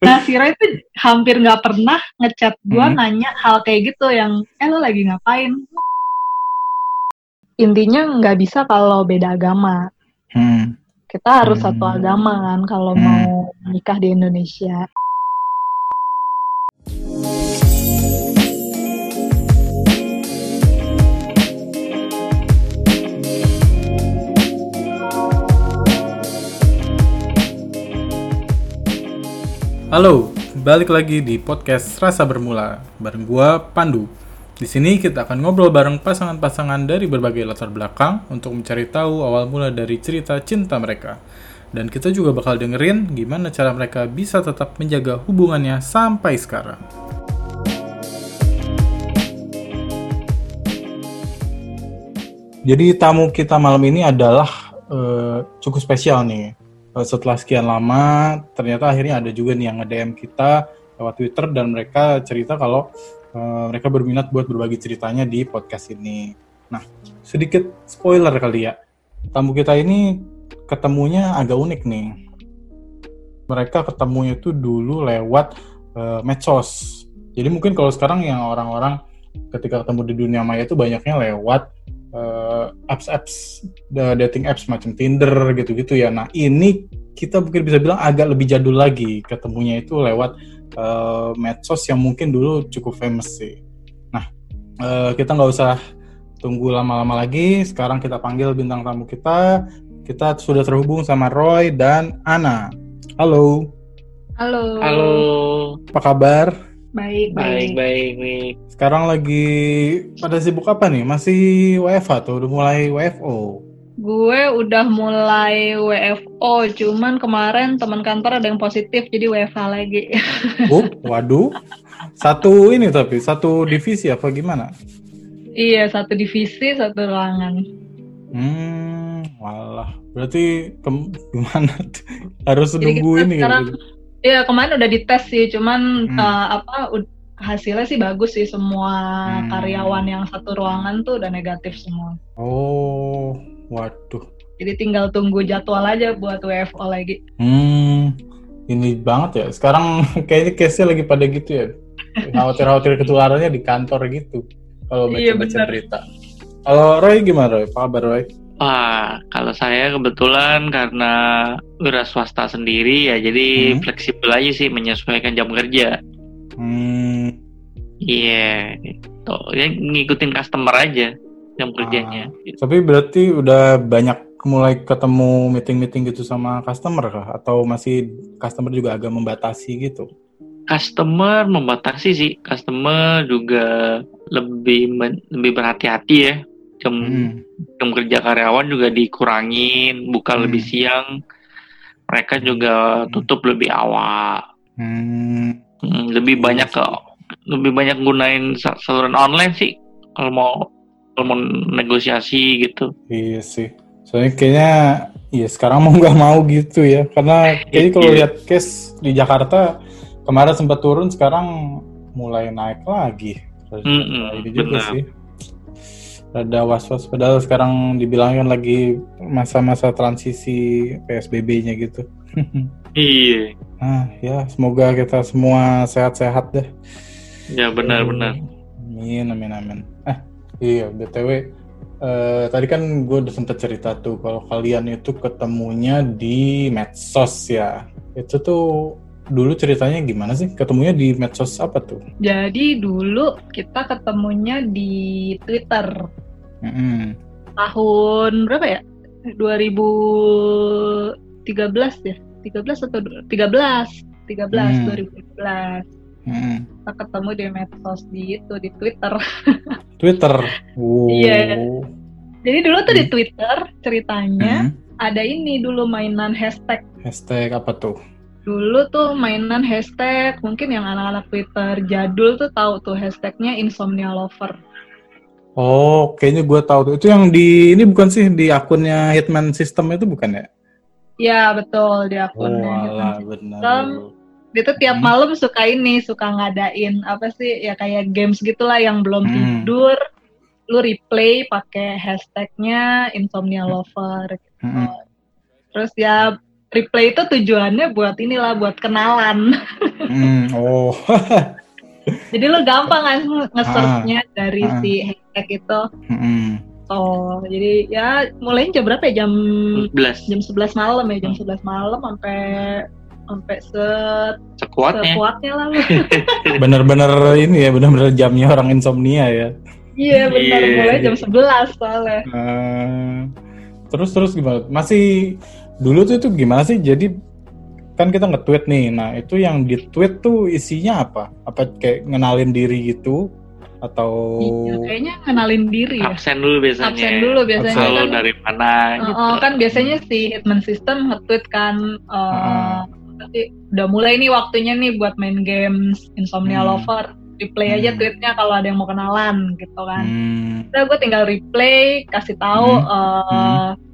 nah si Roy tuh hampir nggak pernah ngechat gue hmm. nanya hal kayak gitu yang eh lo lagi ngapain intinya nggak bisa kalau beda agama hmm. kita harus hmm. satu agama kan kalau hmm. mau menikah di Indonesia Halo, balik lagi di podcast Rasa Bermula bareng gua Pandu. Di sini kita akan ngobrol bareng pasangan-pasangan dari berbagai latar belakang untuk mencari tahu awal mula dari cerita cinta mereka. Dan kita juga bakal dengerin gimana cara mereka bisa tetap menjaga hubungannya sampai sekarang. Jadi tamu kita malam ini adalah uh, cukup spesial nih setelah sekian lama ternyata akhirnya ada juga nih yang nge-DM kita lewat Twitter dan mereka cerita kalau uh, mereka berminat buat berbagi ceritanya di podcast ini. Nah, sedikit spoiler kali ya. Tamu kita ini ketemunya agak unik nih. Mereka ketemunya itu dulu lewat uh, medsos. Jadi mungkin kalau sekarang yang orang-orang ketika ketemu di dunia maya itu banyaknya lewat uh, apps-apps dating apps macam Tinder gitu-gitu ya. Nah ini kita mungkin bisa bilang agak lebih jadul lagi ketemunya itu lewat uh, medsos yang mungkin dulu cukup famous sih. Nah uh, kita nggak usah tunggu lama-lama lagi. Sekarang kita panggil bintang tamu kita. Kita sudah terhubung sama Roy dan Ana. Halo. Halo. Halo. Apa kabar? Baik, baik, baik, baik. Sekarang lagi pada sibuk apa nih? Masih WFA tuh? Udah mulai WFO? Gue udah mulai WFO, cuman kemarin teman kantor ada yang positif, jadi WFA lagi. Oh, waduh. Satu ini tapi, satu divisi apa gimana? Iya, satu divisi, satu ruangan. Hmm, walah. Berarti ke, gimana? Harus jadi nunggu ini sekarang, gitu? Iya kemarin udah dites sih, cuman hmm. uh, apa hasilnya sih bagus sih semua hmm. karyawan yang satu ruangan tuh udah negatif semua. Oh, waduh. Jadi tinggal tunggu jadwal aja buat WFO lagi. Hmm, ini banget ya. Sekarang kayaknya case-nya lagi pada gitu ya. Khawatir-khawatir ketularannya di kantor gitu. Kalau iya, baca-baca iya, berita. Kalau Roy gimana Roy? Apa kabar Roy? Wah, kalau saya kebetulan karena wira swasta sendiri ya jadi hmm. fleksibel aja sih menyesuaikan jam kerja. Hmm. Iya, yeah, gitu. Ya ngikutin customer aja jam kerjanya. Ah, gitu. Tapi berarti udah banyak mulai ketemu meeting-meeting gitu sama customer kah? Atau masih customer juga agak membatasi gitu? Customer membatasi sih. Customer juga lebih lebih berhati-hati ya jam hmm. jam kerja karyawan juga dikurangin buka hmm. lebih siang mereka juga hmm. tutup lebih awal hmm. Hmm, lebih banyak ke lebih banyak gunain saluran online sih kalau mau kalau mau negosiasi gitu iya sih soalnya kayaknya iya sekarang mau nggak mau gitu ya karena kayaknya kalau iya. lihat case di Jakarta kemarin sempat turun sekarang mulai naik lagi mm -mm, ini juga sih rada was-was padahal sekarang dibilangin lagi masa-masa transisi PSBB-nya gitu. iya. Nah, ya semoga kita semua sehat-sehat deh. Ya benar-benar. Amin, amin, amin. Eh, iya, BTW Uh, tadi kan gue udah sempet cerita tuh kalau kalian itu ketemunya di medsos ya. Itu tuh dulu ceritanya gimana sih? Ketemunya di medsos apa tuh? Jadi dulu kita ketemunya di Twitter. Mm -hmm. Tahun berapa ya? 2013 ya? 13 atau 13? 13 mm. 2013. Mm. Kita ketemu di medsos di itu di Twitter. Twitter. Iya. Wow. Jadi dulu tuh di Twitter ceritanya mm. ada ini dulu mainan hashtag. Hashtag apa tuh? Dulu tuh mainan hashtag mungkin yang anak-anak Twitter jadul tuh tahu tuh hashtagnya insomnia lover. Oh, kayaknya gue tahu tuh. Itu yang di ini bukan sih di akunnya Hitman System itu bukan ya? Ya betul di akunnya oh, Hitman System. Dia tuh tiap hmm. malam suka ini, suka ngadain apa sih ya kayak games gitulah yang belum hmm. tidur, lu replay pakai hashtagnya insomnia lover gitu. Hmm. Terus ya replay itu tujuannya buat inilah buat kenalan. Hmm, oh. Jadi lo gampang kan nge-searchnya ah, dari ah. si hashtag itu. Hmm. Oh, jadi ya mulai jam berapa ya? Jam 11. Jam 11 malam ya, jam 11 malam sampai sampai se sekuatnya. Sekuatnya lah. Bener-bener ini ya, bener-bener jamnya orang insomnia ya. Iya, benar yeah. mulai jam 11 soalnya. Uh, terus terus gimana? Masih dulu tuh itu gimana sih? Jadi kan kita nge-tweet nih. Nah, itu yang di tweet tuh isinya apa? Apa kayak ngenalin diri gitu atau iya, kayaknya kenalin diri ya. Absen dulu biasanya. Absen dulu biasanya. Absen kan, dari mana uh, gitu. kan biasanya si Hitman System nge-tweet kan uh, uh. udah mulai nih waktunya nih buat main games Insomnia hmm. Lover. Replay hmm. aja tweetnya kalau ada yang mau kenalan gitu kan. Hmm. Udah gue tinggal replay, kasih tahu hmm. Uh, hmm.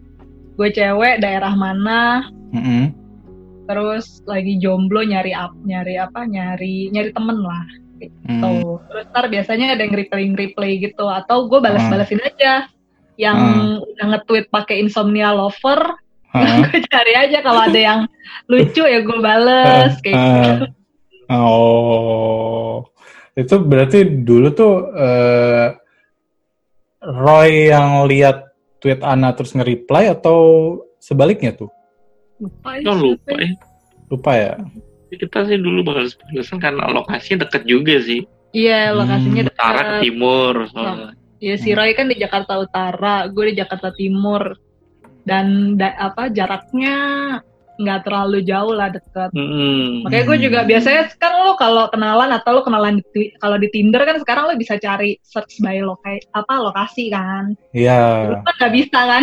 Gue cewek daerah mana. Hmm. Terus lagi jomblo nyari up, nyari apa? Nyari nyari temen lah gitu. Hmm. Terus ntar biasanya ada yang replay-replay gitu atau gue balas-balasin hmm. aja yang hmm. udah nge-tweet pakai insomnia lover. Hmm. gue cari aja kalau ada yang lucu ya gue bales kayak gitu. Oh. Itu berarti dulu tuh uh, Roy yang lihat tweet Ana terus nge-reply atau sebaliknya tuh? Lupa ya. lupa ya. Lupa ya? kita sih dulu bakal balasan karena lokasinya deket juga sih. Iya, lokasinya hmm, Utara ke timur. Iya, si Roy kan di Jakarta Utara, gue di Jakarta Timur. Dan da, apa jaraknya nggak terlalu jauh lah deket. Hmm. Makanya gue juga biasanya kan lo kalau kenalan atau lo kenalan di, kalau di Tinder kan sekarang lo bisa cari search by lokasi apa lokasi kan. Iya. Yeah. kan nggak bisa kan.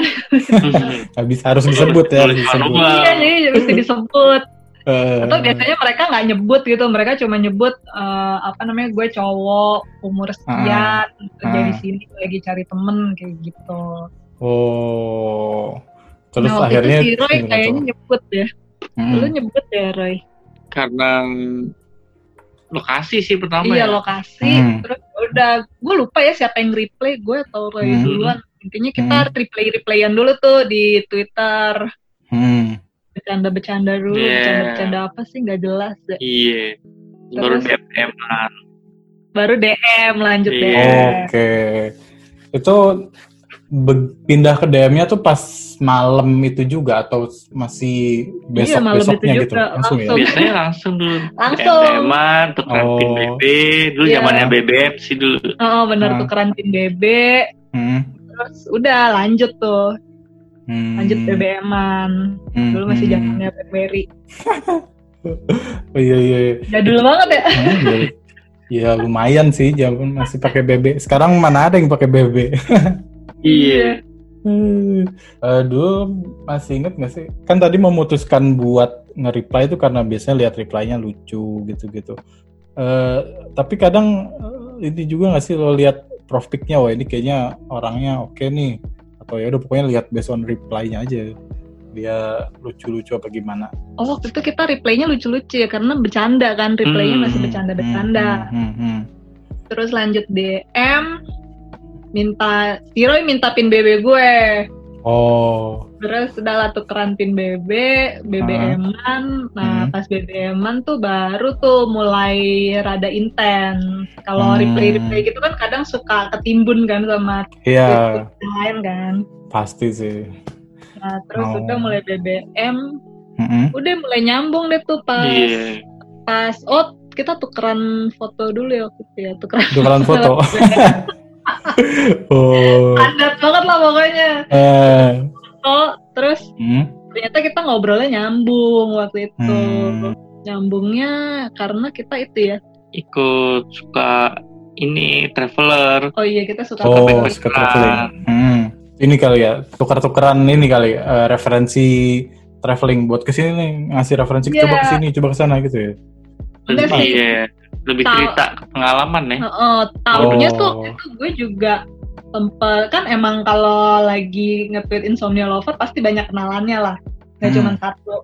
Nggak bisa harus disebut ya. Disebut. Iya jadi mesti disebut. Uh, atau biasanya mereka nggak nyebut gitu mereka cuma nyebut uh, apa namanya gue cowok umur sekian uh, kerja uh, di sini lagi cari temen kayak gitu oh terus nah, akhirnya itu si Roy kayaknya nyebut ya hmm. lu nyebut ya Roy karena lokasi sih pertama iya ya. lokasi hmm. terus udah gue lupa ya siapa yang replay gue atau Roy hmm. duluan intinya kita hmm. replay replayan dulu tuh di Twitter hmm bercanda-bercanda dulu yeah. bercanda-bercanda apa sih nggak jelas deh iya yeah. baru DM kan baru DM lanjut yeah. DM oke okay. itu pindah ke DM-nya tuh pas malam itu juga atau masih besok iya, besoknya gitu langsung, langsung ya biasanya langsung dulu langsung DM-an tukeran oh. pin BB dulu yeah. zamannya BBM sih dulu oh bener nah. tukeran pin BB hmm. terus udah lanjut tuh Hmm. Lanjut BBM-an. Hmm. Dulu masih hmm. zamannya BlackBerry. oh iya iya. iya. Jadul banget ya. Iya lumayan sih, zaman masih pakai BB. Sekarang mana ada yang pakai BB? iya. Hmm. Uh, dulu masih inget gak sih? Kan tadi memutuskan buat nge-reply itu karena biasanya lihat reply-nya lucu gitu-gitu. Uh, tapi kadang uh, ini juga gak sih lo lihat profitnya, wah ini kayaknya orangnya oke okay nih atau ya udah pokoknya lihat based on reply-nya aja dia lucu-lucu apa gimana? Oh waktu itu kita reply-nya lucu-lucu ya karena bercanda kan reply-nya hmm, masih bercanda-bercanda. Hmm, hmm, hmm, Terus lanjut DM minta si Roy minta pin BB gue. Oh. Terus udah lah tukeran pin BB, BBM-an. Nah, hmm. pas BBM-an tuh baru tuh mulai rada intens. Kalau hmm. replay-replay gitu kan kadang suka ketimbun kan sama Iya. Yeah. lain kan. Pasti sih. Nah, terus oh. udah mulai BBM. Mm-hmm. Udah mulai nyambung deh tuh pas yeah. pas oh kita tukeran foto dulu ya waktu itu ya tukeran, tukeran foto. Oh. Adat banget lah pokoknya. Eh. Oh, terus hmm? ternyata kita ngobrolnya nyambung waktu itu. Hmm. Nyambungnya karena kita itu ya. Ikut suka ini traveler. Oh iya kita suka oh, suka traveling. Hmm. Ini kali ya tukar-tukaran ini kali uh, referensi traveling buat ke sini nih ngasih referensi yeah. coba ke sini coba ke sana gitu ya. Iya lebih Tau, cerita pengalaman ya. Uh, tahunya oh. tuh itu gue juga tempat kan emang kalau lagi nge-tweet Insomnia Lover pasti banyak kenalannya lah. Gak hmm. cuma satu.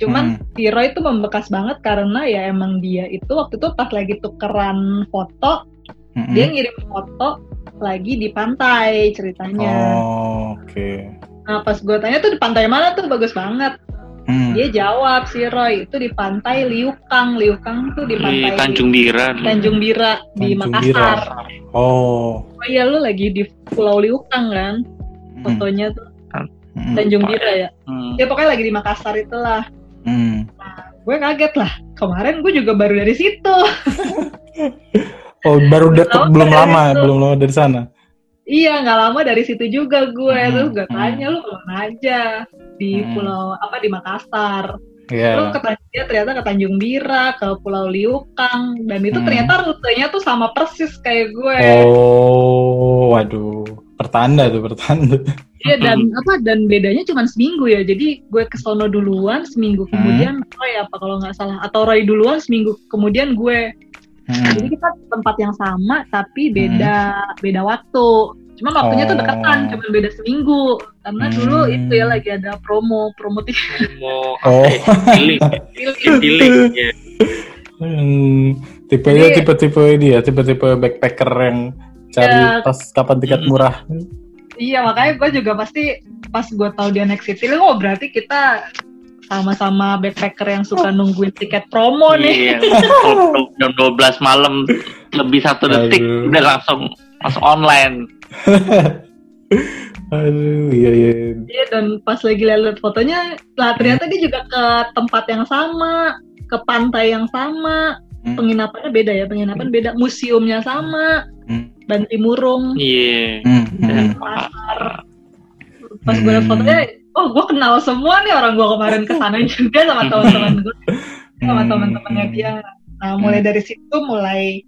Cuman hmm. Tiro itu membekas banget karena ya emang dia itu waktu itu pas lagi tukeran foto, hmm. dia ngirim foto lagi di pantai ceritanya. Oh, oke. Okay. Nah pas gue tanya tuh di pantai mana tuh bagus banget. Hmm. Dia jawab si Roy itu di pantai Liukang. Liukang tuh di pantai Tanjung Bira. Tanjung Bira di Tanjung Makassar. Bira. Oh. Oh iya lu lagi di Pulau Liukang kan? Hmm. Fotonya tuh. Hmm. Tanjung Bira ya. Hmm. Ya pokoknya lagi di Makassar itulah. Hmm. Nah, gue kaget lah. Kemarin gue juga baru dari situ. oh, baru deket belum lama, belum lama dari sana. Iya, nggak lama dari situ juga gue. Hmm, Terus gue tanya hmm. lu ke mana aja di hmm. pulau apa di Makassar. Yeah. Terus ke dia ternyata ke Tanjung Bira, ke Pulau Liukang, dan itu hmm. ternyata rutenya tuh sama persis kayak gue. Oh, waduh, pertanda tuh pertanda. Iya dan apa dan bedanya cuma seminggu ya. Jadi gue ke sono duluan, seminggu hmm. kemudian hmm. Roy apa kalau nggak salah atau Roy duluan seminggu kemudian gue. Hmm. Jadi kita tempat yang sama tapi beda hmm. beda waktu. Cuman waktunya oh. tuh dekatan, cuma beda seminggu. Karena hmm. dulu itu ya lagi ada promo, promo tiket. Promo, oh. pilih, pilih, ya. Hmm, tipenya tipe-tipe ini ya, tipe-tipe backpacker yang cari ya, pas kapan tiket hmm. murah. Iya, makanya gue juga pasti pas gue tahu dia next city, oh berarti kita sama-sama backpacker yang suka nungguin tiket promo nih. Iya, jam 12 malam lebih satu detik Aduh. udah langsung langsung online. Aduh, iya iya. Iya dan pas lagi lihat fotonya, lah ternyata hmm. dia juga ke tempat yang sama, ke pantai yang sama, hmm. penginapannya beda ya, penginapan hmm. beda, museumnya sama, hmm. Banti Murung, iya, yeah. hmm. dan hmm. pasar. Pas hmm. gue lihat fotonya, oh gue kenal semua nih orang gue kemarin ke sana juga sama teman-teman gue, sama teman-temannya dia. Nah mulai dari situ mulai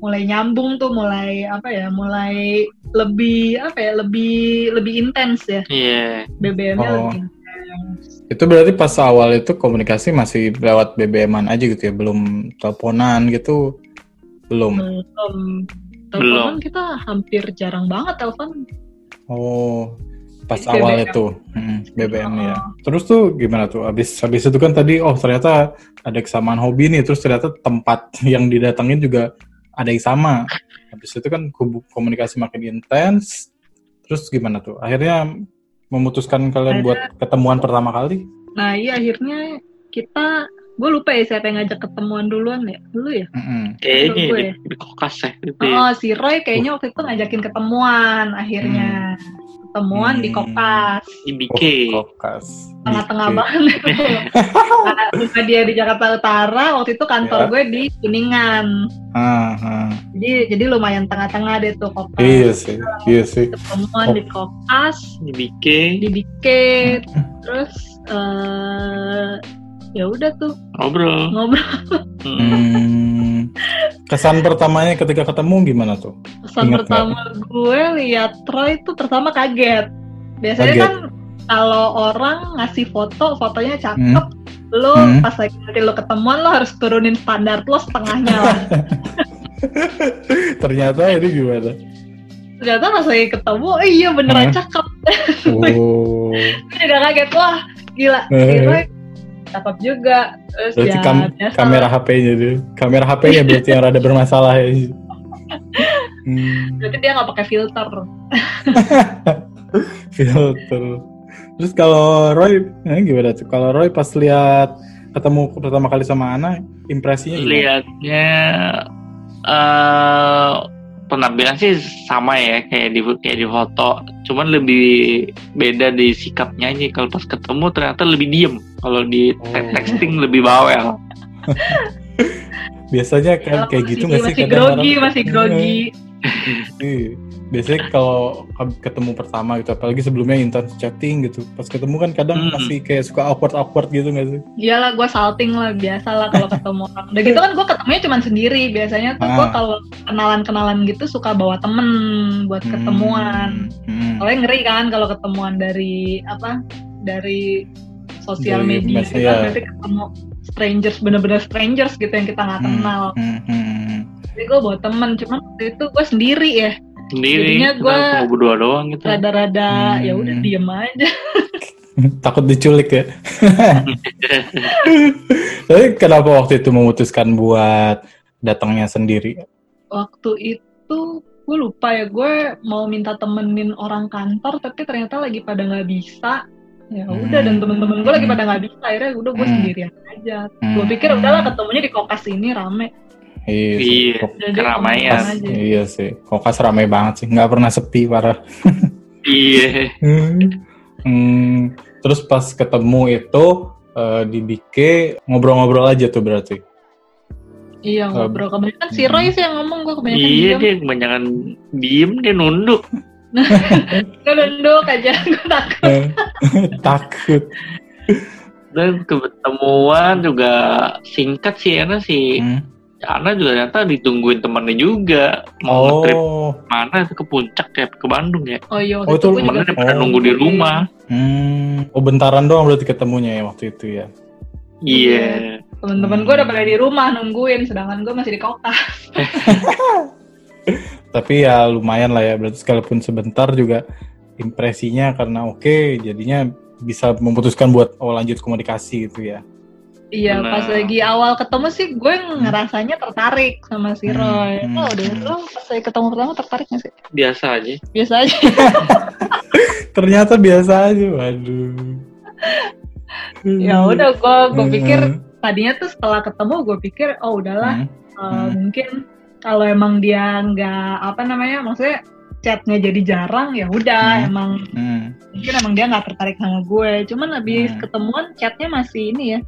mulai nyambung tuh mulai apa ya mulai lebih apa ya lebih lebih intens ya. Iya. Yeah. BBM-nya oh. lebih intens. Itu berarti pas awal itu komunikasi masih lewat BBM-an aja gitu ya? Belum teleponan gitu? Belum? Belum. Teleponan kita hampir jarang banget telepon. Oh pas BBM. awal itu. Hmm, BBM oh. ya terus tuh gimana tuh? Habis habis itu kan tadi oh ternyata ada kesamaan hobi nih. Terus ternyata tempat yang didatengin juga ada yang sama. Habis itu kan komunikasi makin intens. Terus gimana tuh? Akhirnya memutuskan kalian akhirnya, buat ketemuan pertama kali? Nah iya akhirnya kita gue lupa ya siapa yang ngajak ketemuan duluan ya dulu ya mm-hmm. kayaknya di, di kokas ya oh si Roy kayaknya waktu itu ngajakin ketemuan akhirnya hmm ketemuan hmm. di Kokas. Di BK. Oh, Kokas. Tengah-tengah banget. Karena dia di Jakarta Utara, waktu itu kantor yeah. gue di Kuningan. Ah, ah. Jadi jadi lumayan tengah-tengah deh tuh Kokas. Iya sih, iya sih. Ketemuan oh. di Kokas. Di BK. Di BK. Terus uh, ya udah tuh ngobrol ngobrol hmm. kesan pertamanya ketika ketemu gimana tuh kesan Ingat pertama gak? gue lihat Troy itu pertama kaget biasanya kaget. kan kalau orang ngasih foto fotonya cakep hmm. lo hmm. pas lagi nanti lo ketemuan lo harus turunin standar lo setengahnya lah ternyata ini gimana ternyata pas lagi ketemu oh iya beneran hmm? cakep oh. gue juga kaget wah gila gila cakep juga. Terus berarti ya kam biasa. kamera HP-nya tuh kamera HP-nya berarti yang rada bermasalah ya. Hmm. berarti dia nggak pakai filter. Filter. Terus kalau Roy eh, gimana tuh? Kalau Roy pas lihat ketemu pertama kali sama Ana impresinya gimana? lihatnya uh, penampilan sih sama ya kayak di kayak di foto cuman lebih beda di sikapnya aja. Kalau pas ketemu ternyata lebih diem. Kalau di oh. texting lebih bawel. Biasanya kan kayak gitu nggak sih masih grogi masih grogi. Iya biasanya kalau ketemu pertama gitu apalagi sebelumnya intens chatting gitu pas ketemu kan kadang hmm. masih kayak suka awkward awkward gitu gak sih iyalah gue salting lah biasa lah kalau ketemu orang udah gitu kan gue ketemunya cuma sendiri biasanya tuh ah. gue kalau kenalan kenalan gitu suka bawa temen buat hmm. ketemuan hmm. soalnya ngeri kan kalau ketemuan dari apa dari sosial media gitu kan berarti ketemu strangers bener-bener strangers gitu yang kita nggak hmm. kenal hmm. Hmm. jadi gue bawa temen cuman waktu itu gue sendiri ya sendiri jadinya gue mau berdua doang gitu. rada-rada hmm. ya udah diem aja. Takut diculik ya? Tapi kenapa waktu itu memutuskan buat datangnya sendiri? Waktu itu gue lupa ya gue mau minta temenin orang kantor tapi ternyata lagi pada nggak bisa. Ya udah dan temen-temen gue lagi pada nggak bisa akhirnya udah gue Hmm. sendirian aja. Hmm. gue pikir udahlah ketemunya di kokas ini rame Iya, sih. Iya, keramaian. aja. iya sih. Kokas ramai banget sih, nggak pernah sepi parah. Iya. Hmm, terus pas ketemu itu eh, di BK ngobrol-ngobrol aja tuh berarti. iya ngobrol kebanyakan si Hmm. Roy sih yang ngomong gue kebanyakan Iya diam dia kebanyakan diem dia nunduk. gue nunduk aja gue takut Eh, Takut. Dan ketemuan juga singkat sih Ana sih. Hmm. Ana juga ternyata ditungguin temannya juga. Mau trip Oh, mana itu ke puncak ya ke Bandung ya. oh iya Oh, waktu itu itu gue juga Temennya pada Oh. nunggu di rumah. hmm. oh bentaran doang berarti ketemunya ya waktu itu ya. Iya. temen-temen gue udah pada di rumah nungguin sedangkan gue masih di kokas Tapi ya lumayan lah ya, berarti sekalipun sebentar juga impresinya karena oke, jadinya bisa memutuskan buat oh lanjut komunikasi gitu ya. Iya, pas lagi awal ketemu sih gue ngerasanya tertarik sama si Hmm, Roy. hmm, Oh, udah hmm. lo pas lagi ketemu pertama tertarik gak sih? Biasa aja. Biasa aja. Ternyata biasa aja, waduh. ya udah gue gue pikir Hmm. tadinya tuh setelah ketemu gue pikir oh udahlah Hmm. eh, Hmm. mungkin kalau emang dia nggak apa namanya maksudnya chatnya jadi jarang ya udah Hmm. emang Hmm. mungkin emang dia nggak tertarik sama gue. Cuman habis Hmm. ketemuan chatnya masih ini ya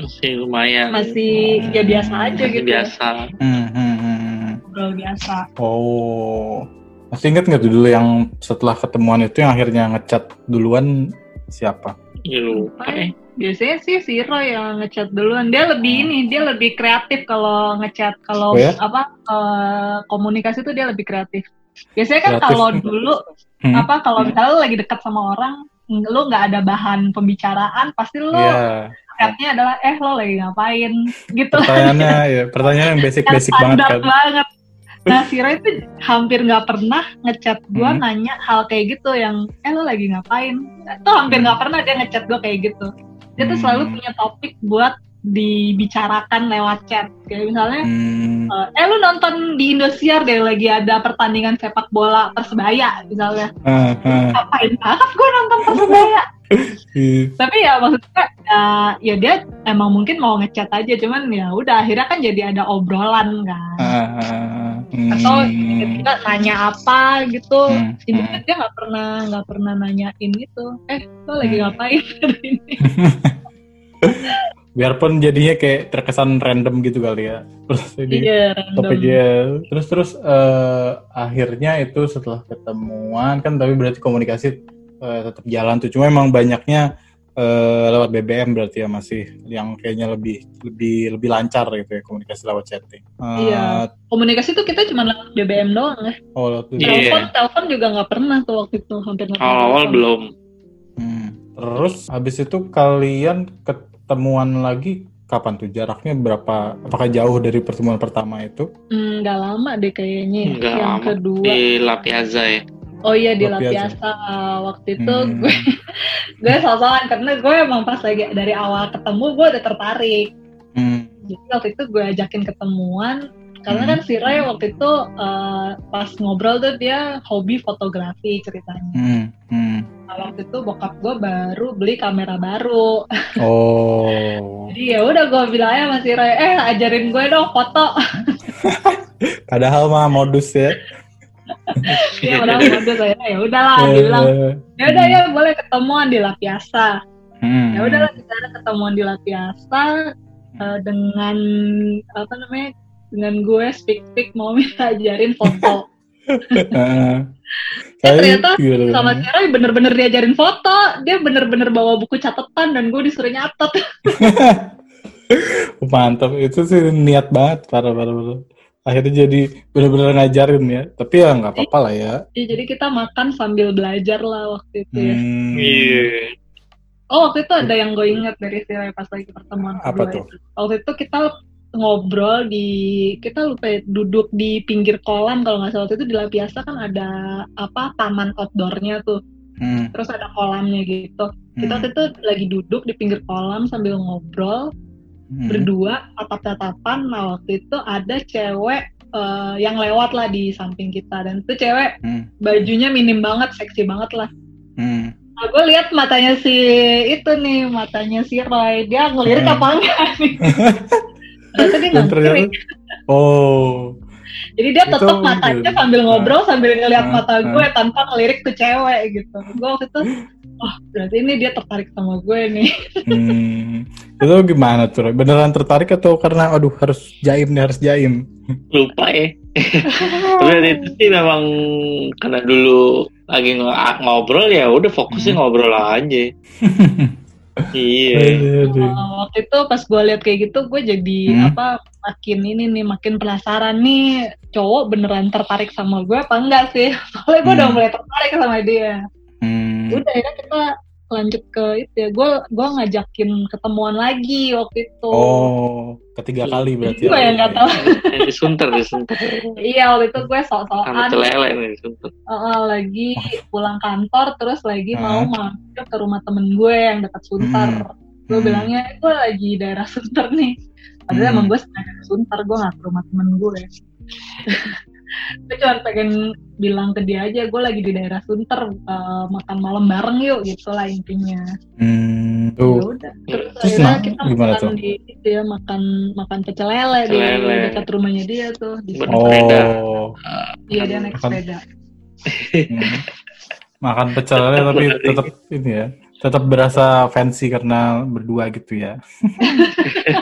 Masih lumayan. masih ya biasa aja Masih gitu. ya. biasa. Hmm, hmm, hmm. Ngobrol biasa. Oh, masih inget nggak dulu yang setelah ketemuan itu yang akhirnya ngechat duluan siapa? Ya lupa eh. Biasanya sih si Roy yang ngechat duluan. Dia lebih ini, dia lebih kreatif kalau ngechat. Kalau Oh ya? apa eh, komunikasi tuh dia lebih kreatif. Biasanya kan kalau dulu Hmm. apa kalau misalnya lu lagi dekat sama orang, lu nggak ada bahan pembicaraan, pasti lu Iya, chatnya adalah eh lo lagi ngapain gitu. pertanyaannya ya, pertanyaan yang basic-basic Yang banget kan. banget. Nah, si Roy itu hampir nggak pernah ngechat gua Hmm. nanya hal kayak gitu yang eh lo lagi ngapain? Itu hampir Hmm. nggak pernah dia ngechat gua kayak gitu. Dia tuh Hmm. selalu punya topik buat dibicarakan lewat chat. Kayak misalnya, Hmm. eh, eh lu nonton di Indosiar deh lagi ada pertandingan sepak bola Persebaya misalnya. Ah, ah. Ngapain banget gua nonton Persebaya? Ih, Tapi ya maksudnya ya, ya dia emang mungkin mau ngechat aja cuman ya udah akhirnya kan jadi ada obrolan kan. ah, ah. Hmm. atau tiba-tiba nanya apa gitu Hmm, Intinya dia nggak pernah nggak pernah nanyain gitu eh lo lagi Hmm. ngapain hari ini biarpun jadinya kayak terkesan random gitu kali ya. Terus jadi iya topiknya terus terus eh, akhirnya itu setelah ketemuan kan tapi berarti komunikasi eh, tetap jalan tuh cuma emang banyaknya eh, lewat BBM berarti ya masih yang kayaknya lebih lebih lebih lancar gitu ya komunikasi lewat chatting. Eh, Iya. komunikasi tuh kita cuma lewat BBM doang ya Oh, lewat BBM. Iya. telepon telepon juga nggak pernah tuh waktu itu hampir Awal-awal telepon. belum. Hmm. Terus habis itu kalian ketemuan lagi kapan tuh jaraknya berapa? Apakah jauh dari pertemuan pertama itu? Hmm, nggak lama deh kayaknya ya. Nggak yang lama. kedua Di La Piazza ya. oh iya di La La Piazza. Piazza waktu itu Hmm. gue gue sosokan karena gue emang pas lagi dari awal ketemu gue udah tertarik Hmm. jadi waktu itu gue ajakin ketemuan karena Hmm. kan si Ray waktu itu eh, pas ngobrol tuh dia hobi fotografi ceritanya. Hmm. Hmm. Nah, waktu itu bokap gue baru beli kamera baru. Oh. Jadi ya udah gue bilang aja sama si Ray, eh ajarin gue dong foto. Padahal mah modus ya. Dia udah modus saya, ya udahlah dia bilang, Eh, ya udah ya boleh ketemuan di La Piazza. hmm. Ya udahlah kita ketemuan di La Piazza eh, dengan apa namanya dengan gue speak speak mau minta ajarin foto. Heeh. Eh, Tapi ternyata gimana? sama si Roy bener-bener diajarin foto dia bener-bener bawa buku catatan dan gue disuruh nyatet Mantap, itu sih niat banget, parah parah parah. Akhirnya jadi benar-benar ngajarin ya. Tapi ya nggak apa-apa lah ya. Ya, jadi kita makan sambil belajar lah waktu itu ya Hmm. Iya. oh waktu itu ada yang gue inget dari si pas lagi pertemuan Apa tuh? itu. waktu itu kita ngobrol di kita lupa ya, duduk di pinggir kolam kalau nggak salah waktu itu di La Piazza kan ada apa taman outdoornya tuh Hmm. terus ada kolamnya gitu kita Hmm. waktu itu lagi duduk di pinggir kolam sambil ngobrol Hmm. berdua tatap-tatapan nah waktu itu ada cewek eh, yang lewat lah di samping kita dan itu cewek Hmm. bajunya minim banget seksi banget lah Hmm. Nah, gue lihat matanya si itu nih, matanya si Roy. Dia ngelirik Hmm. apa enggak nih? Ternyata dia Dan nggak ternyata, ngelirik. oh, Jadi dia tetap matanya gitu. sambil ngobrol sambil ngeliat Ah, mata ah. gue tanpa ngelirik tuh cewek gitu. Gue waktu itu, oh berarti ini dia tertarik sama gue nih. hmm, itu gimana tuh? Beneran tertarik atau karena, aduh harus jaim nih, harus jaim? lupa ya Tapi itu sih memang karena dulu lagi ng- ngobrol ya udah fokusnya Hmm. ngobrol aja iya. Uh, waktu itu pas gue lihat kayak gitu, gue jadi Hmm. apa makin ini nih, makin penasaran nih cowok beneran tertarik sama gue apa enggak sih? Soalnya gue udah Hmm. mulai tertarik sama dia. Hmm, Udah akhirnya kita lanjut ke itu ya. Gue gue ngajakin ketemuan lagi waktu itu. Oh, ketiga kali berarti. Gue yang nggak tahu. Disunter disunter Iya waktu itu gue nih disunter uh, lagi pulang kantor terus lagi mau mampir ke rumah temen gue yang dekat Sunter. Gue Hmm. bilangnya "Eh, gue lagi daerah Sunter nih. Padahal Hmm. emang gue sengaja ke Sunter, gue gak ke rumah temen gue. Gue cuma pengen bilang ke dia aja, gue lagi di daerah Sunter, uh, makan malam bareng yuk, gitu lah intinya. Hmm, Ya tuh. udah. Terus, Terus akhirnya nah, kita gimana makan tuh? di itu ya, makan makan pecel lele di dekat rumahnya dia tuh. Di. Oh, Iya dia naik Makan. sepeda. hmm. makan pecel lele tapi tetap ini ya, tetap berasa fancy karena berdua gitu ya.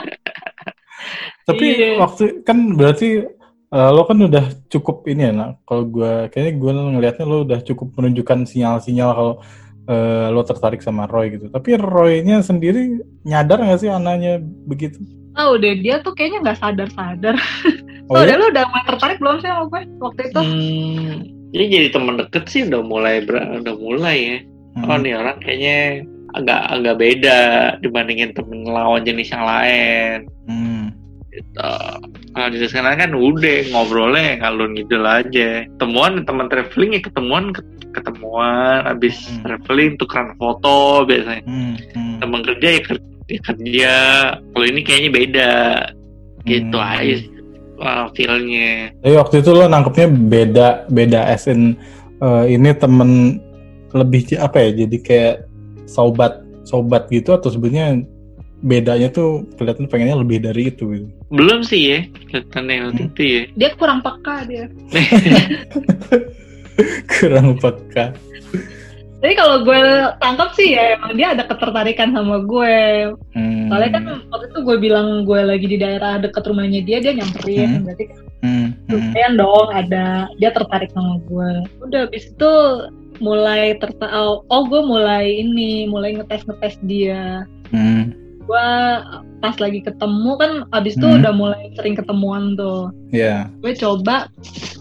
tapi Iya. waktu kan berarti eh, lo kan udah cukup ini ya, nak. Kalau gue kayaknya gue ngelihatnya lo udah cukup menunjukkan sinyal-sinyal kalau eh, lo tertarik sama Roy gitu. Tapi Roy-nya sendiri nyadar nggak sih anaknya begitu? Oh udah dia tuh kayaknya nggak sadar-sadar. Oh, Oh, ya? udah lu udah mulai tertarik belum sih sama gue waktu itu? hmm, jadi jadi teman deket sih udah mulai ber- udah mulai ya oh Hmm. nih orang kayaknya agak agak beda dibandingin temen lawan jenis yang lain Hmm. Gitu. Kalau di sana kan udah ngobrolnya ngalur ngidul aja. Temuan teman traveling ya ketemuan ket- ketemuan habis Hmm. traveling tukeran foto biasanya. Hmm. Hmm. Teman kerja ya ker- ya kerja. Kalau ini kayaknya beda gitu Hmm. aja uh, feel-nya. Jadi waktu itu lo nangkepnya beda beda as in eh, ini temen lebih apa ya jadi kayak sobat sobat gitu atau sebenarnya bedanya tuh kelihatan pengennya lebih dari itu gitu. Belum sih ya kelihatannya waktu Hmm. itu ya. Dia kurang peka dia. kurang peka. Jadi kalau gue tangkap sih ya emang dia ada ketertarikan sama gue. Hmm. Soalnya kan waktu itu gue bilang gue lagi di daerah dekat rumahnya dia, dia nyamperin. Hmm. Berarti kan Hmm. Hmm. lumayan dong ada dia tertarik sama gue. Udah habis itu mulai tertarik. Oh, oh gue mulai ini, mulai ngetes ngetes dia. Hmm. Gue pas lagi ketemu kan abis itu Hmm. udah mulai sering ketemuan tuh. Ya. gue coba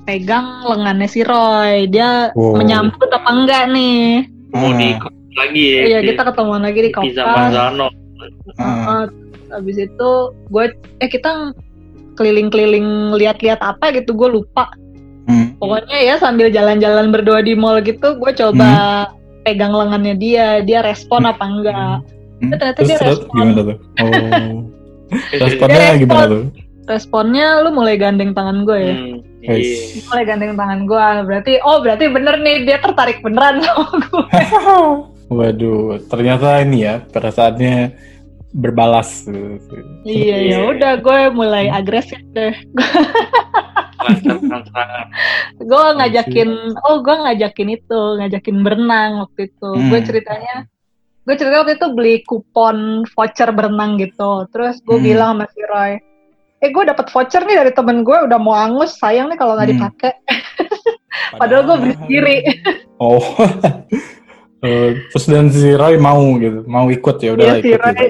pegang lengannya si Roy dia Wow. menyambut apa enggak nih Mau Ah. di lagi ya. iya kita ketemuan lagi di Pizza kopas Marzano. Ah. habis itu gue eh kita keliling-keliling lihat-lihat apa gitu gue lupa Hmm. pokoknya ya sambil jalan-jalan berdua di mall gitu gue coba pegang lengannya dia dia respon apa enggak Hmm. ternyata Terus, dia terus respon. gimana tuh? Oh. Responnya Dia gimana respon. tuh? responnya lu mulai gandeng tangan gue ya Hmm, Wes. iya. mulai gandeng tangan gue berarti oh berarti bener nih dia tertarik beneran sama gue Waduh, ternyata ini ya perasaannya berbalas. Iya ya udah gue mulai agresif deh. Gue ngajakin, oh gue ngajakin itu, ngajakin berenang waktu itu. Hmm. Gue ceritanya, gue cerita waktu itu beli kupon voucher berenang gitu. Terus gue Hmm. bilang sama si Roy, eh gue dapet voucher nih dari temen gue udah mau angus, sayang nih kalau nggak Hmm. dipakai. Padahal gue beli sendiri. Oh. Eh, terus dan si Roy mau gitu, mau ikut ya udah Iya si ikut. Roy, gitu.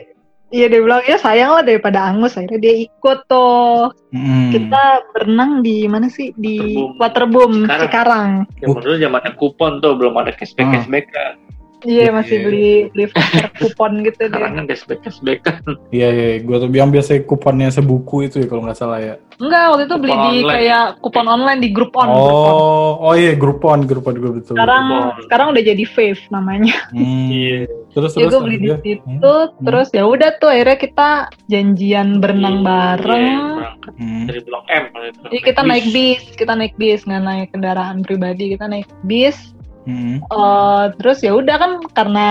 iya dia bilang ya sayang lah daripada angus. Akhirnya dia ikut tuh. Hmm. Kita berenang di mana sih? Di Waterboom. Waterboom Sekarang. Cikarang. Zaman dulu zaman kupon tuh belum ada cashback cashback kan. Iya Iya. masih beli beli voucher kupon gitu Sekarang deh. kan cashback cashback kan. Iya iya, gue tuh yang biasa kuponnya sebuku itu ya kalau nggak salah ya. Enggak waktu itu beli Kupon di online. kayak kupon online di Groupon. Groupon. Oh, oh iya Groupon, Groupon gue betul. Sekarang Groupon. sekarang udah jadi Fave namanya. Hmm. Iya. Terus Ya terus gue beli di situ, terus ya udah tuh akhirnya kita janjian berenang Iya, bareng. berangkat hmm. dari Blok M. Jadi kita naik bis, kita naik bis nggak naik kendaraan pribadi, kita naik bis. Hmm. Uh, terus ya udah kan karena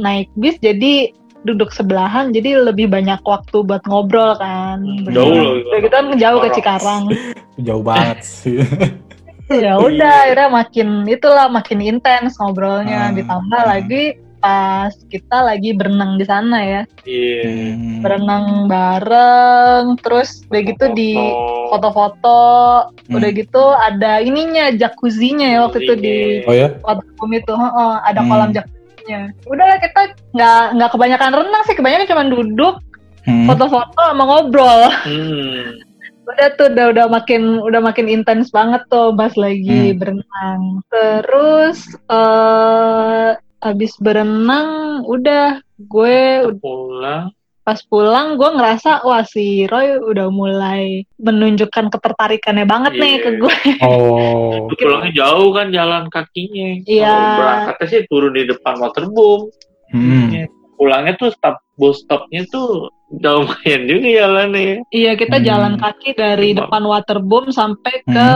naik bis jadi duduk sebelahan jadi lebih banyak waktu buat ngobrol kan. Jauh loh. Gitu kan jauh ke Cikarang. jauh banget sih. ya udah akhirnya makin itulah makin intens ngobrolnya hmm. ditambah lagi pas kita lagi berenang di sana ya. Iya. Yeah. Berenang bareng, terus udah gitu di foto-foto, hmm. udah gitu ada ininya jacuzzinya ya waktu itu di oh, ya? waterboom itu, oh, ada hmm. kolam jacuzzinya. Udah kita nggak nggak kebanyakan renang sih, kebanyakan cuma duduk, hmm. foto-foto sama ngobrol. Hmm. udah tuh udah udah makin udah makin intens banget tuh pas lagi hmm. berenang. Terus uh, habis berenang udah gue pulang pas pulang gue ngerasa wah si Roy udah mulai menunjukkan ketertarikannya banget yeah. nih ke iya. gue. Oh. Pulangnya jauh kan jalan kakinya. Iya. Yeah. Berangkatnya sih turun di depan waterboom. Hmm. Pulangnya tuh stop bus stopnya tuh udah lumayan juga jalannya. Iya, kita hmm. jalan kaki dari Cuma. depan waterboom sampai hmm. ke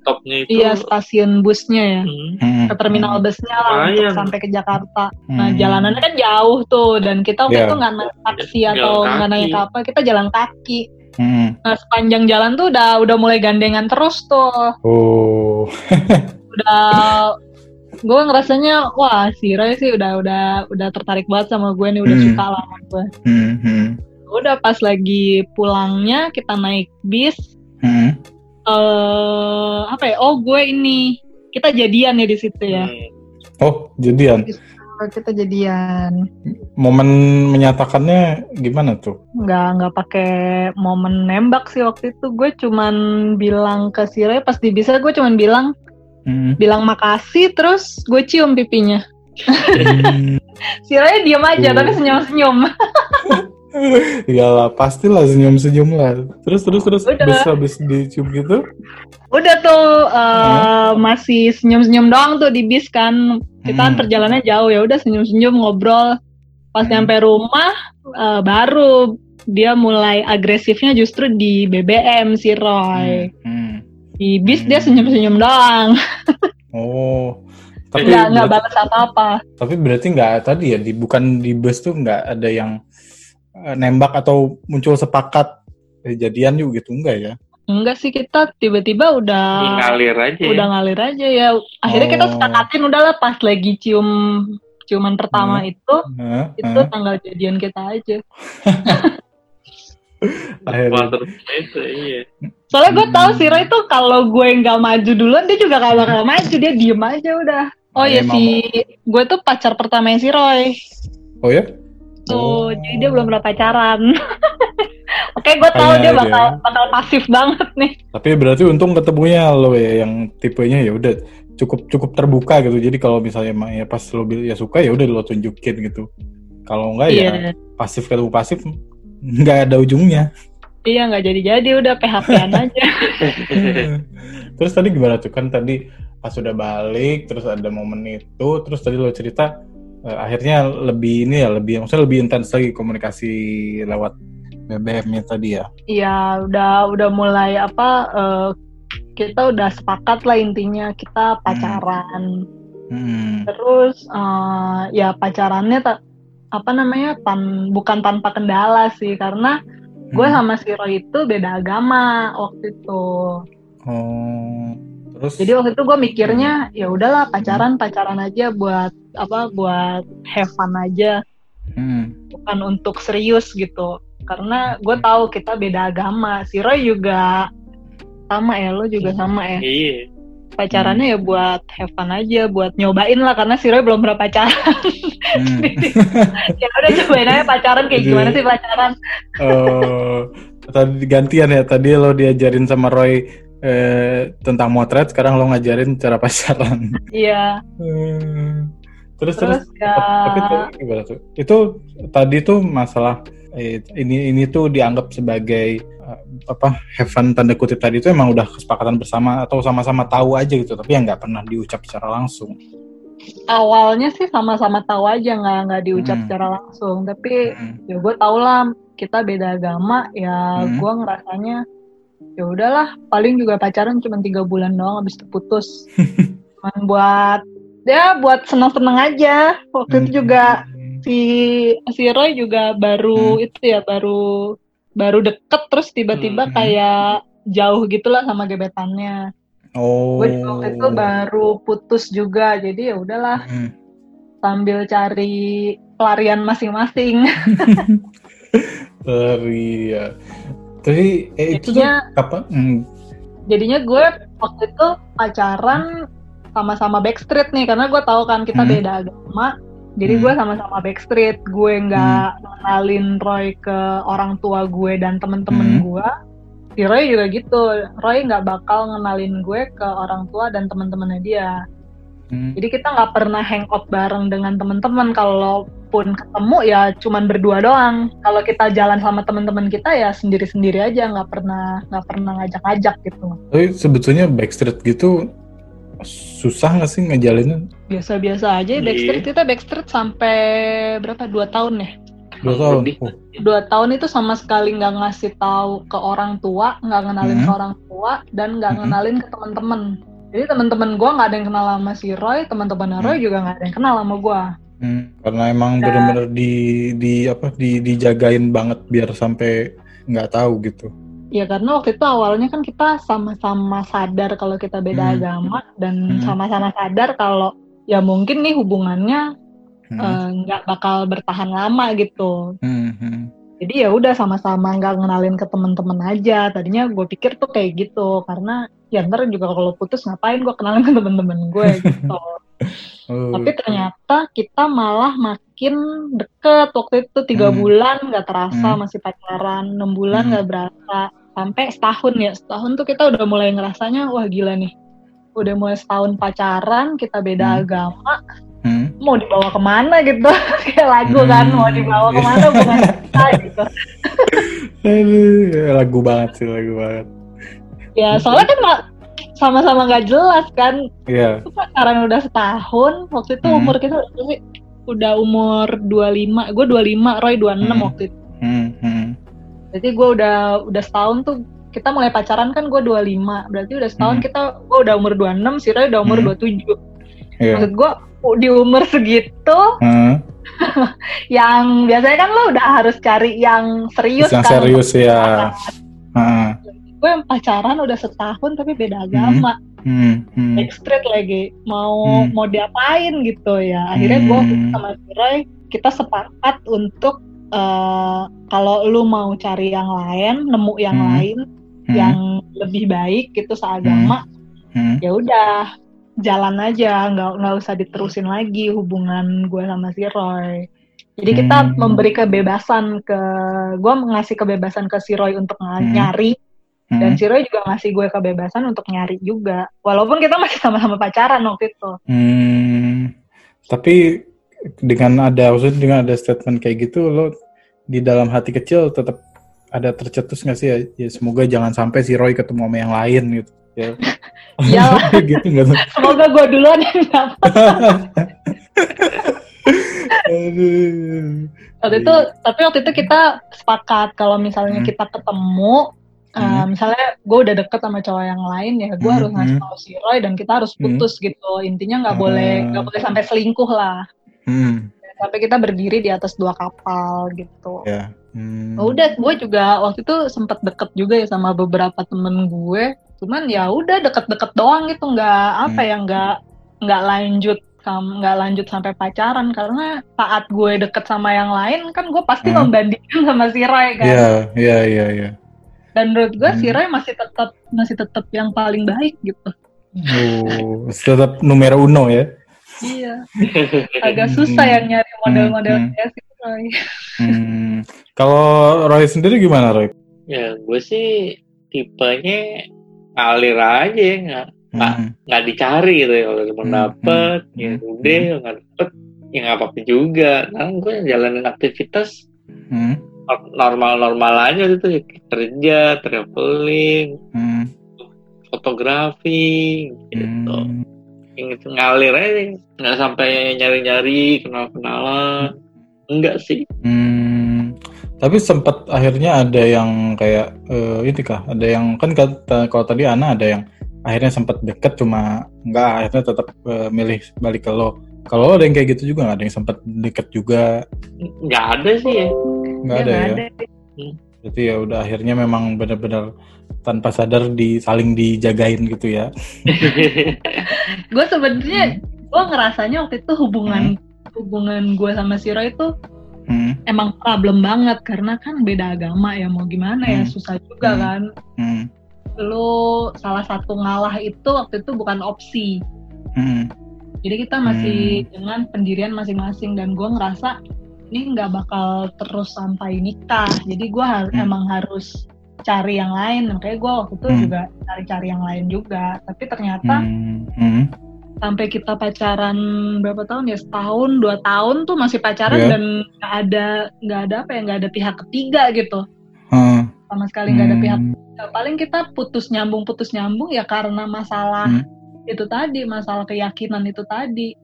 stopnya itu. Iya, stasiun busnya ya. Hmm. Ke terminal hmm. busnya lah untuk sampai ke Jakarta. Nah, hmm. Nah, jalanannya kan jauh tuh dan kita waktu yeah. itu nggak naik taksi ya, atau nggak naik apa, kita jalan kaki. Hmm. Nah, sepanjang jalan tuh udah udah mulai gandengan terus tuh. Oh. udah gue ngerasanya wah si Roy sih udah udah udah tertarik banget sama gue nih udah hmm. suka lah sama gue. Hmm. hmm udah pas lagi pulangnya kita naik bis hmm. uh, apa ya oh gue ini kita jadian ya di situ ya hmm. oh jadian kita jadian momen menyatakannya gimana tuh nggak nggak pakai momen nembak sih waktu itu gue cuman bilang ke Sire pas di bisa gue cuman bilang hmm. bilang makasih terus gue cium pipinya hmm. Sire diem aja uh. tapi senyum senyum Iyalah, pastilah senyum-senyum lah. Terus terus terus Udah. habis habis dicium gitu. Udah tuh uh, hmm. masih senyum-senyum doang tuh di bis kan. Kita kan hmm. perjalanannya jauh ya, udah senyum-senyum ngobrol. Pas hmm. nyampe rumah uh, baru dia mulai agresifnya justru di BBM si Roy. Hmm. Hmm. Di bis hmm. dia senyum-senyum doang. oh. Tapi nggak nggak balas apa-apa. Tapi berarti nggak tadi ya di bukan di bus tuh nggak ada yang Eh, nembak atau muncul sepakat kejadian juga gitu enggak ya? Enggak sih kita tiba-tiba udah ngalir aja. Udah ya? ngalir aja ya. Akhirnya oh. kita sepakatin udahlah pas lagi cium ciuman pertama hmm. itu hmm. itu hmm. tanggal jadian kita aja. Akhirnya. iya. Soalnya gue tahu sih Roy itu kalau gue nggak maju duluan dia juga gak bakal maju dia diem aja udah. Oh ya si gue tuh pacar pertama si Roy. Oh ya? gitu oh. jadi dia belum pernah pacaran oke gue tahu dia bakal aja. bakal pasif banget nih tapi berarti untung ketemunya lo ya yang tipenya ya udah cukup cukup terbuka gitu jadi kalau misalnya ya pas lo ya suka ya udah lo tunjukin gitu kalau enggak yeah. ya iya. pasif ketemu pasif nggak ada ujungnya iya nggak jadi jadi udah php aja terus tadi gimana tuh kan tadi pas sudah balik terus ada momen itu terus tadi lo cerita uh, akhirnya lebih ini ya lebih maksudnya lebih intens lagi komunikasi lewat BBM-nya tadi ya. Iya, udah udah mulai apa uh, kita udah sepakat lah intinya kita hmm. pacaran. Hmm. Terus uh, ya pacarannya tak apa namanya tan bukan tanpa kendala sih karena gue hmm. sama si Roy itu beda agama waktu itu. Oh. Terus? Jadi waktu itu gue mikirnya ya udahlah pacaran pacaran aja buat apa buat have fun aja, hmm. bukan untuk serius gitu. Karena gue tahu kita beda agama. Si Roy juga sama ya, lo juga sama ya. Iya. Pacarannya hmm. ya buat have fun aja, buat nyobain lah karena si Roy belum pernah pacaran. Hmm. ya udah cobain aja pacaran kayak gimana sih pacaran. Oh, tadi gantian ya. Tadi lo diajarin sama Roy eh, tentang motret sekarang lo ngajarin cara pacaran iya hmm. terus terus, terus ya... tapi tuh itu tadi tuh masalah ini ini tuh dianggap sebagai uh, apa heaven tanda kutip tadi itu emang udah kesepakatan bersama atau sama-sama tahu aja gitu tapi yang nggak pernah diucap secara langsung awalnya sih sama-sama tahu aja nggak nggak diucap hmm. secara langsung tapi hmm. ya gue tau lah kita beda agama ya hmm. gue ngerasanya ya udahlah paling juga pacaran cuma tiga bulan doang habis itu putus cuman buat ya buat senang-senang aja waktu hmm. itu juga si si Roy juga baru hmm. itu ya baru baru deket terus tiba-tiba hmm. kayak jauh gitulah sama gebetannya oh gue waktu itu baru putus juga jadi ya udahlah hmm. sambil cari pelarian masing-masing pelarian tapi eh, itu jadinya, tuh apa hmm. jadinya gue waktu itu pacaran sama-sama backstreet nih karena gue tahu kan kita hmm. beda agama jadi hmm. gue sama-sama backstreet gue nggak hmm. kenalin Roy ke orang tua gue dan temen-temen hmm. gue si Roy juga gitu Roy nggak bakal ngenalin gue ke orang tua dan temen-temennya dia hmm. jadi kita nggak pernah hangout bareng dengan temen-temen kalaupun ketemu ya cuman berdua doang kalau kita jalan sama temen-temen kita ya sendiri-sendiri aja nggak pernah nggak pernah ngajak-ngajak gitu tapi sebetulnya backstreet gitu susah nggak sih ngejalinnya? Biasa-biasa aja yeah. Backstreet kita Backstreet sampai berapa dua tahun ya? Dua tahun. Oh. Dua tahun itu sama sekali nggak ngasih tahu ke orang tua, nggak ngenalin hmm. ke orang tua, dan nggak hmm. ngenalin ke teman-teman. Jadi teman-teman gue nggak ada yang kenal sama si Roy, teman-teman hmm. Roy juga nggak ada yang kenal sama gue. Hmm. Karena emang dan, bener-bener di di apa di dijagain banget biar sampai nggak tahu gitu. Ya karena waktu itu awalnya kan kita sama-sama sadar kalau kita beda hmm. agama dan hmm. sama-sama sadar kalau ya mungkin nih hubungannya hmm. Eh, nggak hmm. uh, bakal bertahan lama gitu. Hmm. Hmm. Jadi ya udah sama-sama nggak ngenalin ke temen-temen aja. Tadinya gue pikir tuh kayak gitu karena ya ntar juga kalau putus ngapain gue kenalin ke temen-temen gue gitu. oh. Tapi ternyata kita malah makin deket waktu itu tiga hmm. bulan nggak terasa hmm. masih pacaran, enam bulan hmm. nggak hmm. berasa sampai setahun ya setahun tuh kita udah mulai ngerasanya wah gila nih udah mulai setahun pacaran kita beda hmm. agama hmm. mau dibawa ke mana gitu kayak lagu kan, hmm. kan mau dibawa ke mana bukan kita gitu lagu banget sih lagu banget ya soalnya kan sama-sama nggak jelas kan. Yeah. pacaran udah setahun waktu itu hmm. umur kita udah umur 25 gue 25 Roy 26 hmm. waktu itu hmm. Hmm jadi gue udah udah setahun tuh kita mulai pacaran kan gue 25 berarti udah setahun hmm. kita gue udah umur 26 si Roy udah umur hmm. 27 yeah. maksud gue di umur segitu hmm. yang biasanya kan lo udah harus cari yang serius yang kan serius ya hmm. gue yang pacaran udah setahun tapi beda agama hmm. Hmm. Hmm. lagi mau hmm. mau diapain gitu ya akhirnya gue hmm. sama si kita sepakat untuk uh, kalau lu mau cari yang lain, nemu yang hmm. lain hmm. yang lebih baik gitu seagama, hmm. hmm. ya udah jalan aja, nggak nggak usah diterusin lagi hubungan gue sama si Roy. Jadi kita hmm. memberi kebebasan ke, gue ngasih kebebasan ke si Roy untuk hmm. nyari, hmm. dan si Roy juga ngasih gue kebebasan untuk nyari juga. Walaupun kita masih sama-sama pacaran waktu itu. Hmm. Tapi dengan ada maksudnya dengan ada statement kayak gitu lo di dalam hati kecil tetap ada tercetus nggak sih ya, ya semoga jangan sampai si Roy ketemu sama yang lain gitu ya ya gitu nggak semoga gue duluan yang dapat waktu itu tapi waktu itu kita sepakat kalau misalnya hmm. kita ketemu Uh, hmm. misalnya gue udah deket sama cowok yang lain ya gue hmm. harus ngasih hmm. tau si Roy dan kita harus hmm. putus hmm. gitu intinya nggak uh. boleh nggak boleh sampai selingkuh lah hmm sampai kita berdiri di atas dua kapal gitu. Ya. Hmm. Udah, gue juga waktu itu sempat deket juga ya sama beberapa temen gue. Cuman ya udah deket-deket doang gitu, nggak apa hmm. ya, nggak nggak lanjut nggak lanjut sampai pacaran karena saat gue deket sama yang lain kan gue pasti hmm. membandingkan sama si Roy kan. Iya, iya, iya, iya. Dan menurut gue hmm. si Roy masih tetap masih tetap yang paling baik gitu. Oh, tetap numero uno ya. Iya. Agak susah yang nyari model-model hmm. kayak si Roy. Hmm. Kalau Roy sendiri gimana Roy? Ya gue sih tipenya ngalir aja ya nggak nggak hmm. nggak dicari gitu ya kalau cuma hmm. dapet hmm. ya udah hmm. nggak dapet ya nggak apa-apa juga nah gue jalanin aktivitas hmm. normal-normal aja gitu ya kerja traveling hmm. fotografi gitu hmm itu ngalir aja nggak sampai nyari-nyari kenal-kenalan. Enggak sih. Hmm, tapi sempat akhirnya ada yang kayak uh, ini kah? Ada yang kan kata kalau tadi Ana ada yang akhirnya sempat deket cuma nggak akhirnya tetap uh, milih balik ke lo. Kalau lo ada yang kayak gitu juga nggak? Ada yang sempat deket juga? Nggak ada sih ya. Nggak ada ya? ada. berarti ya udah akhirnya memang benar-benar tanpa sadar di saling dijagain gitu ya gue sebenarnya hmm. gue ngerasanya waktu itu hubungan hmm. hubungan gue sama Siro itu hmm. emang problem banget karena kan beda agama ya mau gimana ya, hmm. ya susah juga hmm. kan hmm lu salah satu ngalah itu waktu itu bukan opsi. Hmm. Jadi kita masih hmm. dengan pendirian masing-masing dan gue ngerasa ini nggak bakal terus sampai nikah. Jadi gue har hmm. emang harus cari yang lain. Makanya gue waktu itu hmm. juga cari-cari yang lain juga. Tapi ternyata hmm. Hmm. sampai kita pacaran berapa tahun ya setahun dua tahun tuh masih pacaran yeah. dan nggak ada nggak ada apa ya nggak ada pihak ketiga gitu. Hmm. Sama sekali nggak hmm. ada pihak Ya, paling kita putus nyambung putus nyambung ya karena masalah hmm. itu tadi masalah keyakinan itu tadi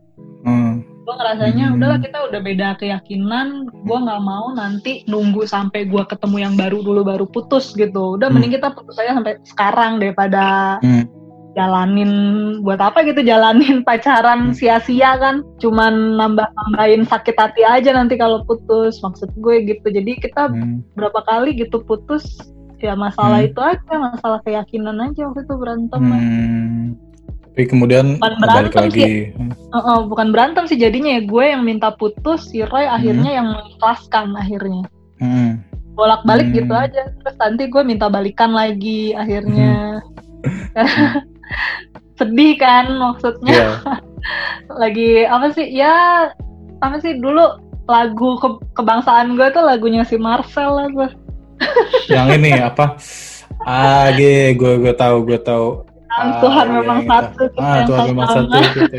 hmm. Gue ngerasanya hmm. udahlah kita udah beda keyakinan gue nggak mau nanti nunggu sampai gue ketemu yang baru dulu baru putus gitu udah hmm. mending kita putus aja sampai sekarang daripada hmm. jalanin buat apa gitu jalanin pacaran hmm. sia-sia kan cuman nambah nambahin sakit hati aja nanti kalau putus maksud gue gitu jadi kita hmm. berapa kali gitu putus ya masalah hmm. itu aja masalah keyakinan aja waktu itu berantem hmm. Tapi kemudian bukan balik lagi sih. Uh, uh, bukan berantem sih jadinya ya gue yang minta putus si Roy akhirnya hmm. yang mengikhlaskan akhirnya hmm. bolak balik hmm. gitu aja terus nanti gue minta balikan lagi akhirnya hmm. sedih kan maksudnya yeah. lagi apa sih ya apa sih dulu lagu ke kebangsaan gue tuh lagunya si Marcel lah gue yang ini apa ah gue gue tahu gue tahu ah, Tuhan memang itu. satu ah Tuhan memang satu gitu.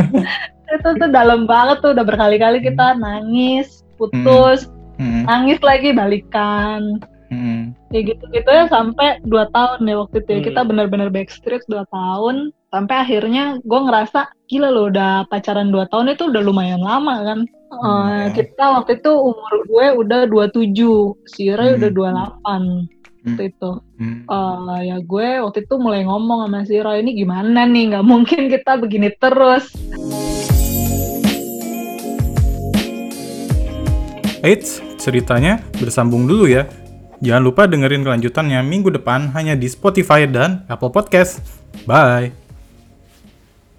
itu tuh dalam banget tuh udah berkali-kali kita nangis putus hmm. Hmm. nangis lagi balikan hmm. kayak gitu gitu ya sampai dua tahun ya waktu itu ya. kita hmm. benar-benar backstreet dua tahun sampai akhirnya gue ngerasa gila loh udah pacaran dua tahun itu udah lumayan lama kan Hmm, uh, kita waktu itu umur gue udah 27, si Ray hmm. udah 28 hmm. Waktu itu. Hmm. Uh, ya gue waktu itu mulai ngomong sama si Ray ini gimana nih, nggak mungkin kita begini terus. Eits, ceritanya bersambung dulu ya. Jangan lupa dengerin kelanjutannya minggu depan hanya di Spotify dan Apple Podcast. Bye!